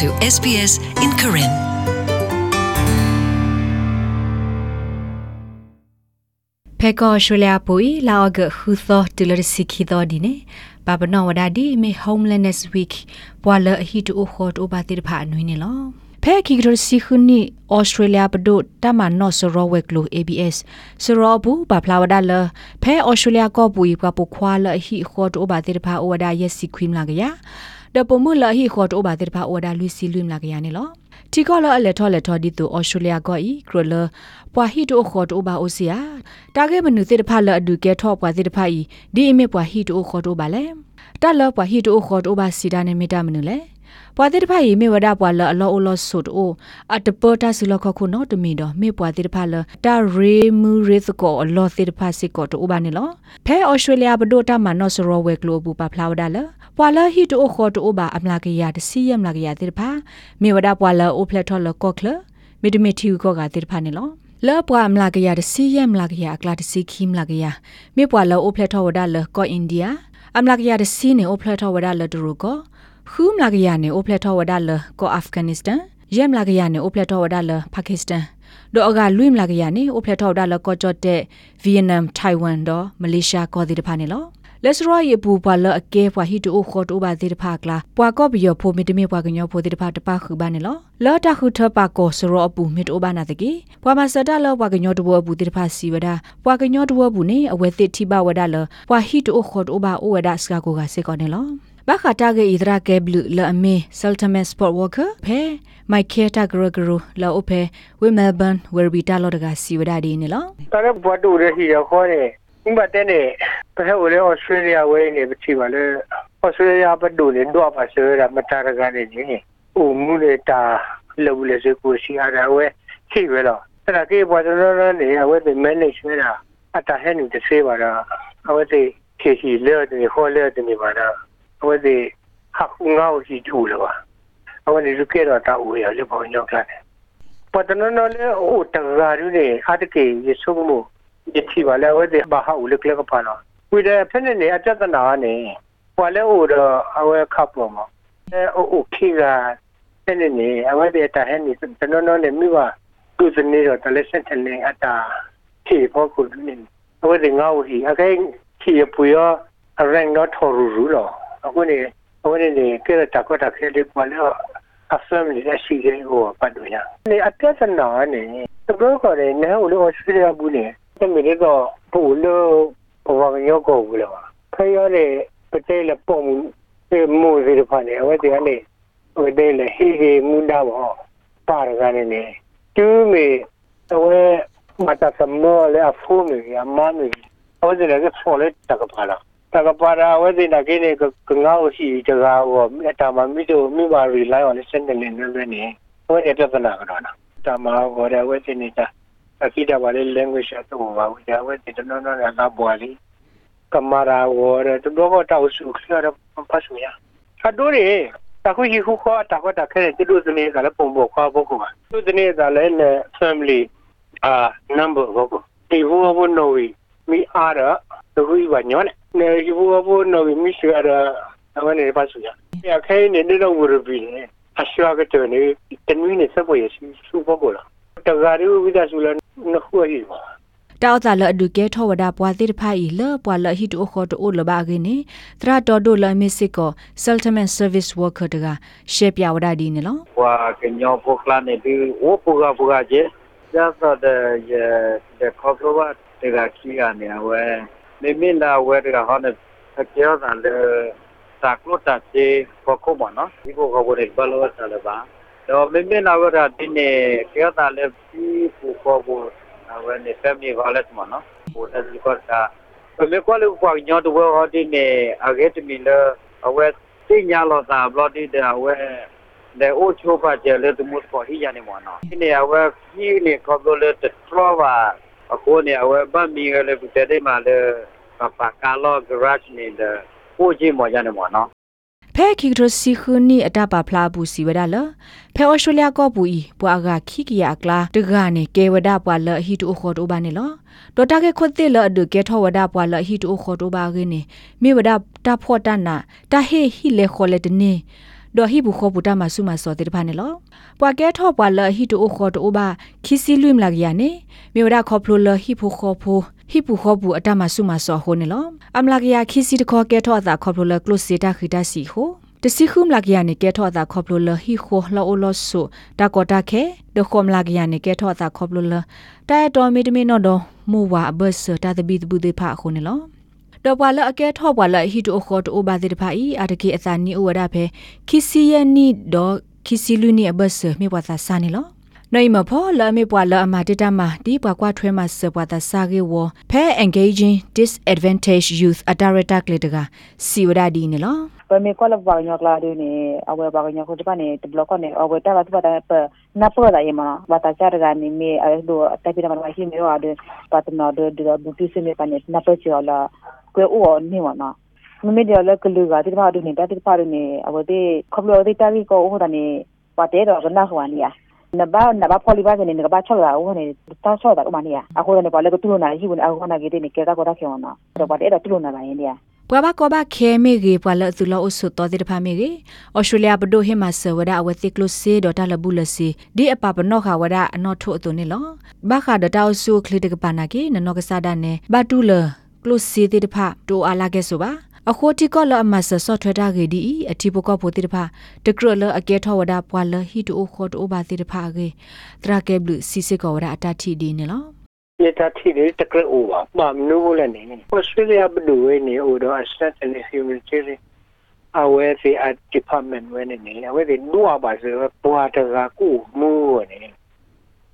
to SBS in Karen. ဖဲကောရှူလျာပူီလာအဂခူသောတူလရစီခီသောဒီနေဘာဘနောဝဒါဒီမေ homelessness week ပွာလအဟီတူခေါ်တိုဘာတိဖာနွေးနေလောဖဲခီဂရစီခုနီဩစတြေးလျပဒိုတမနော့ဆရောဝက်ကလို ABS ဆရောဘူးဘာဖလာဝဒါလဖဲဩစတြေးလျကောပူီပပခွာလဟီခေါ်တိုဘာတိဖာဩဝဒါယက်စီခွိမလာကရ ဒပမူလဟီခေါ်တိုဘာတိဖာဩဝဒါလူစီလူမလာကရနေလောတီကောလအလက်ထောလက်ထောဒီတူဩစတြေးလျကောဤခရလပွာဟီတိုခေါ်တိုဘာအိုစီယာတာဂေမနုစစ်တဖလအဒုကဲထောပွာစစ်တဖဤဒီအမေပွာဟီတိုခေါ်တိုဘာလဲတလပွာဟီတိုခေါ်တိုဘာစီဒါနေမီတာမနုလဲပွာတိတဖယီမေဝဒပွာလအလောအလောဆုတ်အိုအတပတာဆုလခခုနောတမီတော့မေပွာတိတဖလတာရေမူရေသကောအလောတိတဖစစ်ကောတိုဘာနေလောဖဲဩစတြေးလျဘဒိုတာမနောစရောဝဲကလိုဘူပဖလာဝဒါလ ပွာလဟီတိုခေါ်တိုဘာအမလာကရတစီယမလာကရတိတဖမေဝဒပွာလအိုဖလက်ထောလကောကလမေတမီတီကောကတိတဖနေလောလောပွာမလာကရတစီယမလာကရအကလာတစီခိမလာကရမေပွာလောအိုဖလက်ထောဝဒါလကောအိန္ဒိယအမလာကရတစီနေအိုဖလက်ထောဝဒါလဒရူကောခူးမလာကရနေအိုဖလက်ထောဝဒါလကိုအာဖဂန်နစ္စတန်ယမ်လာကရနေအိုဖလက်ထောဝဒါလပါကစ္စတန်ဒေါ်အကလွိမလာကရနေအိုဖလက်ထောဝဒါလကောချတ်တဲ့ဗီယက်နမ်ထိုင်ဝမ်ဒေါ်မလေးရှားကောဒီတဖာနေလော လက်စရယေပူပွာလအကဲပွာဟီတူခေါ်တူဘာဒီတဖာကလာပွာကောဘီယောဖိုမီတမီပွာကညောဖိုဒီတဖာတပခုဘာနေလောလော်တာခုထပါကောစရောအပူမီတိုဘာနာတကေပွာမစတာလောပွာကညောတူဘောအပူဒီတဖာစီဝဒပွာကညောတူဘောဘူးနေအဝဲသစ်ထိပါဝဒါလပွာဟီတူခေါ်တူဘာအိုဝဒါစကာကိုကစေကောနေလောဘာခတာဂေဣဒရာကေဘလူလအမေဆယ်တမန်စပေါ့ဝါကာဖဲမိုက်ကေတာဂရဂရလောအဖဲဝေမဲလ်ဘန်ဝယ်ဘီတာလောတကစီဝဒါဒီနေလောတရဘတ်တူရရှိရခေါ်တယ် ba dene pehe ule australia we ne bichi wale. Australia ba do le do ba se ra matara ga ne. Ni o mu le ta lo le se ko si ara we chi we lo ta ke ba do no ne ya we be manage we na ata he ni de se ba ra a we de ke si le de ho le de ni ba ra a we de ha ku nga o si chu lo ba. A we ni ju ke ra ta u ya le ba nyo ka ne. ปตนนนเลยโอ้ตกการอยู่เนี่ยอาจจะเกี่ยวกับสมุ ယတိပါလေဝတဲ့ဘာဟာဦးလေကလကပါလားဝိတဲ့ဖက်နေနေအတတနာနေဘွာလေဟိုတော့အဝဲခပ်ပေါ်မှာအဲအိုခေကဖက်နေနေအဝဲတဲ့တဟဲနေတနော်နော်နေမိပါသူစနေတော့တလက်ဆက်တယ်နေအတာခေဖို့ကိုနေအဝဲတဲ့ငါ့ဟိအခိုင်ခေပူရအရင်တော့ထော်ရူရူတော့အခုနေအဝဲနေကဲတကွတာခဲလေးဘွာလေအဖမ်လေးရှိခဲ့ဟိုပတ်လို့ရနေအတတနာနေတော့ခေါ်တယ်နေဟိုလိုဩစတြေးလျဘူးနေ တမီတော့ပူလို့ဘောကညောကိုဘူးလားဖရတဲ့ပတဲလပုံမှုမှုစီဖာနေအဝဲတရားနေဟိုတဲ့လေဟီဟီမူဒါဘောပါရကနေနေတူမီအဝဲမတသမောလေအဖူမီအမမီအဝဲတဲ့ကဖော်လက်တကပါလားတကပါရာဝဲတဲ့ကိနေကငါ့ရှိတကားဟောအတာမမိတို့မိမာရီလိုင်းအောင်စနေနေနေနေဟိုတဲ့ပြဿနာကတော့တာမဟောတဲ့ဝဲ တဲ့နေတာ aquí da vale language to wa ya we de no no na na bwali kamara wo de to do ta usu kya da pa su ya ha do re ta khu hi khu kho ta ko ta khe de do zne ga la pom bo kha bo ko do zne ga le ne family ah number go ko ti hu bo no wi mi ara to hu wa nyo ne ne hi hu bo no wi mi shi ara na wa ne pa su ya ya khe ne ne do wo bi ne အရှောကတနေတနည်းနဲ့စပွဲရှိစုဖို့ကိုလားတဂါရီဝိဒဆူလန ခုဟီပါတောက်တာလအဒုကဲထောဝဒပွာတိတဖိုင်လပွာလဟီတိုခေါ်တိုလဘာဂိနေသရတော်ဒိုလမစ်စစ်ကို settlement service worker တကရှေပြဝဒဒီနေလော wa que no pokla ne bi wo puga puga je ya sa de ye de koproba de ga ki ya ne we me min da we de ga ha ne ke ya da le ta klo ta je ko ko ba no bi ko ko de ba lo sa le ba do me min na we da din ne ke ya da le bi ko ko bo na we ne family violence mo no ko da ji ko ta me ko le ko nyo do we ha din ne a ge de mi le a we ti nya lo ta blo di de a we လေအိုချိုပါကျလေတမှုပေါ်ဟိရနေမနော်ဒီနေရာဝဲကြီးနေခေါ်လို့လေတထရပါအခုနေရာဝဲဗတ်မီကလေပြတဲ့မှာလေပပကာလောဂရတ်နေတဲ့ကိုကြီးမော်ရနေမနော် ဖဲခိကရစီခုနီအတပါဖလာဘူးစီဝဒါလဖဲဩစတြေးလျကောပူဤပွာကခိကီယာကလာတကနေကေဝဒပွာလဟီတူခေါ်တိုဘာနေလောဒေါ်တာကေခွတ်တိလအဒုကေထောဝဒပွာလဟီတူခေါ်တိုဘာကင်းနေမိဝဒတာဖော့တနာတာဟေဟီလေခေါ်လေတနေဒဒေါ်ဟိဘူးခောပူတာမဆုမစောတေတဖာနေလောပွာကဲထောပွာလဟီတူခောတိုဘာခီစီလွိမလာကရနေမြေဝဒခောဖလိုလဟိဖိုခောဖို ဟိပူခောပူအတမဆုမစောဟိုနေလောအမလာကရခီစီတခောကဲထောအသာခောဖလိုလကလုစီတာခိတာစီဟိုတစီခုမလာကရနေကဲထောအသာခောဖလိုလဟိခိုလောအိုလောဆူတာကောတာခဲဒခောမလာကရနေကဲထောအသာခောဖလိုလတိုင်တော်မီတမီနော်တော့မူဝါဘတ်စတာတဘီတဘူးတေဖာခုနေလောတော့ပွာလအကဲထော့ပွာလဟီတိုခေါ်တိုဘာတိတဖာဤအတကေအသနီဩဝဒဖဲခီစီယနီဒေါ်ခီစီလူနီအဘဆမြေပွာသာစာနီလော နိုင်မဖောလာမေပွာလာအမတတမဒီပွာကွာထွဲမဆပွာသာစာကေဝဖဲ engaging disadvantage youth a director ကလေးတကစီဝဒဒီနီလော pa me ko la ba nya kla de ne awe ba nya ko de pa ne de block ne awe ta ba ta ba pa na pa la yema ba ta cha ga ni me a do ta pi na ma hi me wa de pa ta na de de bu ti se me pa ne na pa chi la ko o ni wa na me me de la ko lu ga de ba de ne ta de pa de ne awe de ko lo de ta ri ko o da ne pa te ro na ho ni ya န ဘာနဘာပေါ်လီဘာကနေနဘာချောလာဦးနေတာချောတာဥမာနီယာအခုလည်းပါလေကတူလို့နာရှိဘူးအခုနာကေတဲ့နေကေတာကောတာခေောနာတော့ပါတယ်တော့တူလို့နာလာရင်တည်းပွာဘကောဘခဲမေဂေပွာလသူလောအဆုတော်တိတဖာမေဂေဩစတြေးလျဘဒိုဟေမဆဝဒအဝတိကလုစေဒတာလဘူးလစီဒီအပပနောခဝဒအနောထုအတုနေလောဘခဒတာအဆုခလီတကပနာကေနနောကဆာဒနေဘတူလကလုစေတိတဖာတိုအာလာကေဆိုပါ အခိုတီကောလအမဆဆော့ထွဲတာဂေဒီအတီပကောပိုတိတဖာတကရလအကဲထောဝဒပွာလဟီတိုခိုတိုဘာတိတဖာဂေတရာကေဘလူစီစစ်ကောဝဒအတတိဒီနေလော Yeta thiri takre uwa ma mnu le ni. Australia bdu we ni o do assistant and humanitarian awe the at department we ni awe the nuwa ba se bwa ta ga ku mu ni.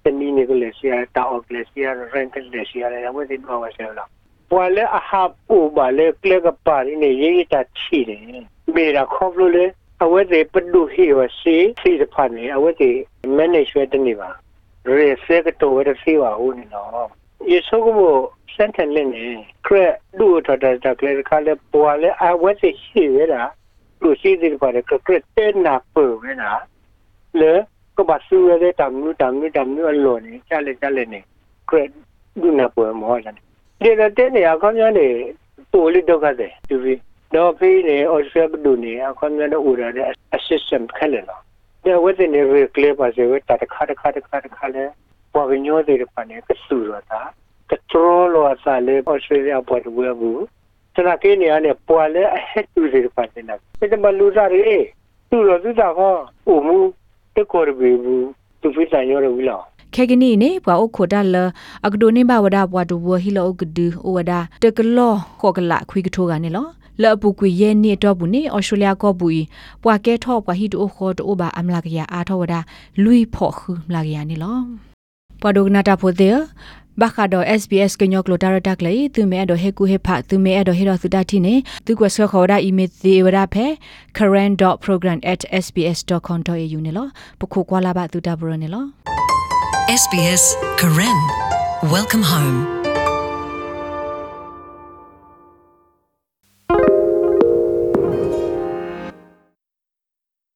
Tani ni ko le sia ta ok le sia rent le sia le awe the nuwa ba se la. Bwa le a ha u ba le kle ga pa ni ye ta chi ni. Me ra khop lo le awe the bdu hi wa si si de pa ni awe the management ni ba. ရေစက်တော့ရစီဝါဦးနေနော်ယေဆုကဘစန်တန်လင်းနေခရက်ဒူထတာတကလေခါလေပွာလေအဝက်စီရှိရတာလူရှိတယ်ပါလေခရက်တဲ့နာပူရတာလေကဘာဆူရတဲ့တမ် နူတမ်နူတမ်နူအလောနေချလေချလေနေခရက်ဒူနာပူမောလာဒီတဲ့နေအခါများနေပိုလီတော့ကတဲ့သူပြီးတော့ဖေးနေအော်ဆက်ဒူနေအခါများတော့ဦးရတဲ့ assistant ခက်လေနော် ya wete ne re kle pa se we ta kha kha kha kha le po vi nyo de pa ne ka su ro ta ka tro lo sa le australia po de we bu tana ke ne ane po le a het tu de pa ne na pe de ma lu sa re tu ro tu sa ho o mu te ko re bu tu fi sa yo re wi la ခေကနီနေပွာအိုခိုဒါလအကဒိုနေဘဝဒါဘွာဒူဝဟီလောဂဒူအိုဝဒါတကလောခောကလာခွေကထိုးကနေလောလောပုကွေရဲ့နေတော့ဘူးနေအော်စတြေးလျကောဘူးပွာကဲထော့ပွာဟီတိုခေါ်တိုဘာအမလာကရအာထောဝဒါလူီဖော့ခူမလာကရနေလောပွာဒိုဂနာတာဖိုတဲ့ဘာခါဒို SBS ကညောကလိုတာရတက်လေသူမဲတော့ဟေကူဟေဖာသူမဲတော့ဟေတော့သူတတိနေသူကဆောခေါ်ဒါအီမေသေးဝရဖဲ current.program@sbs.com.au နေလောပခုကွာလာဘသူတာဘရနေလော SBS Karen. Welcome home.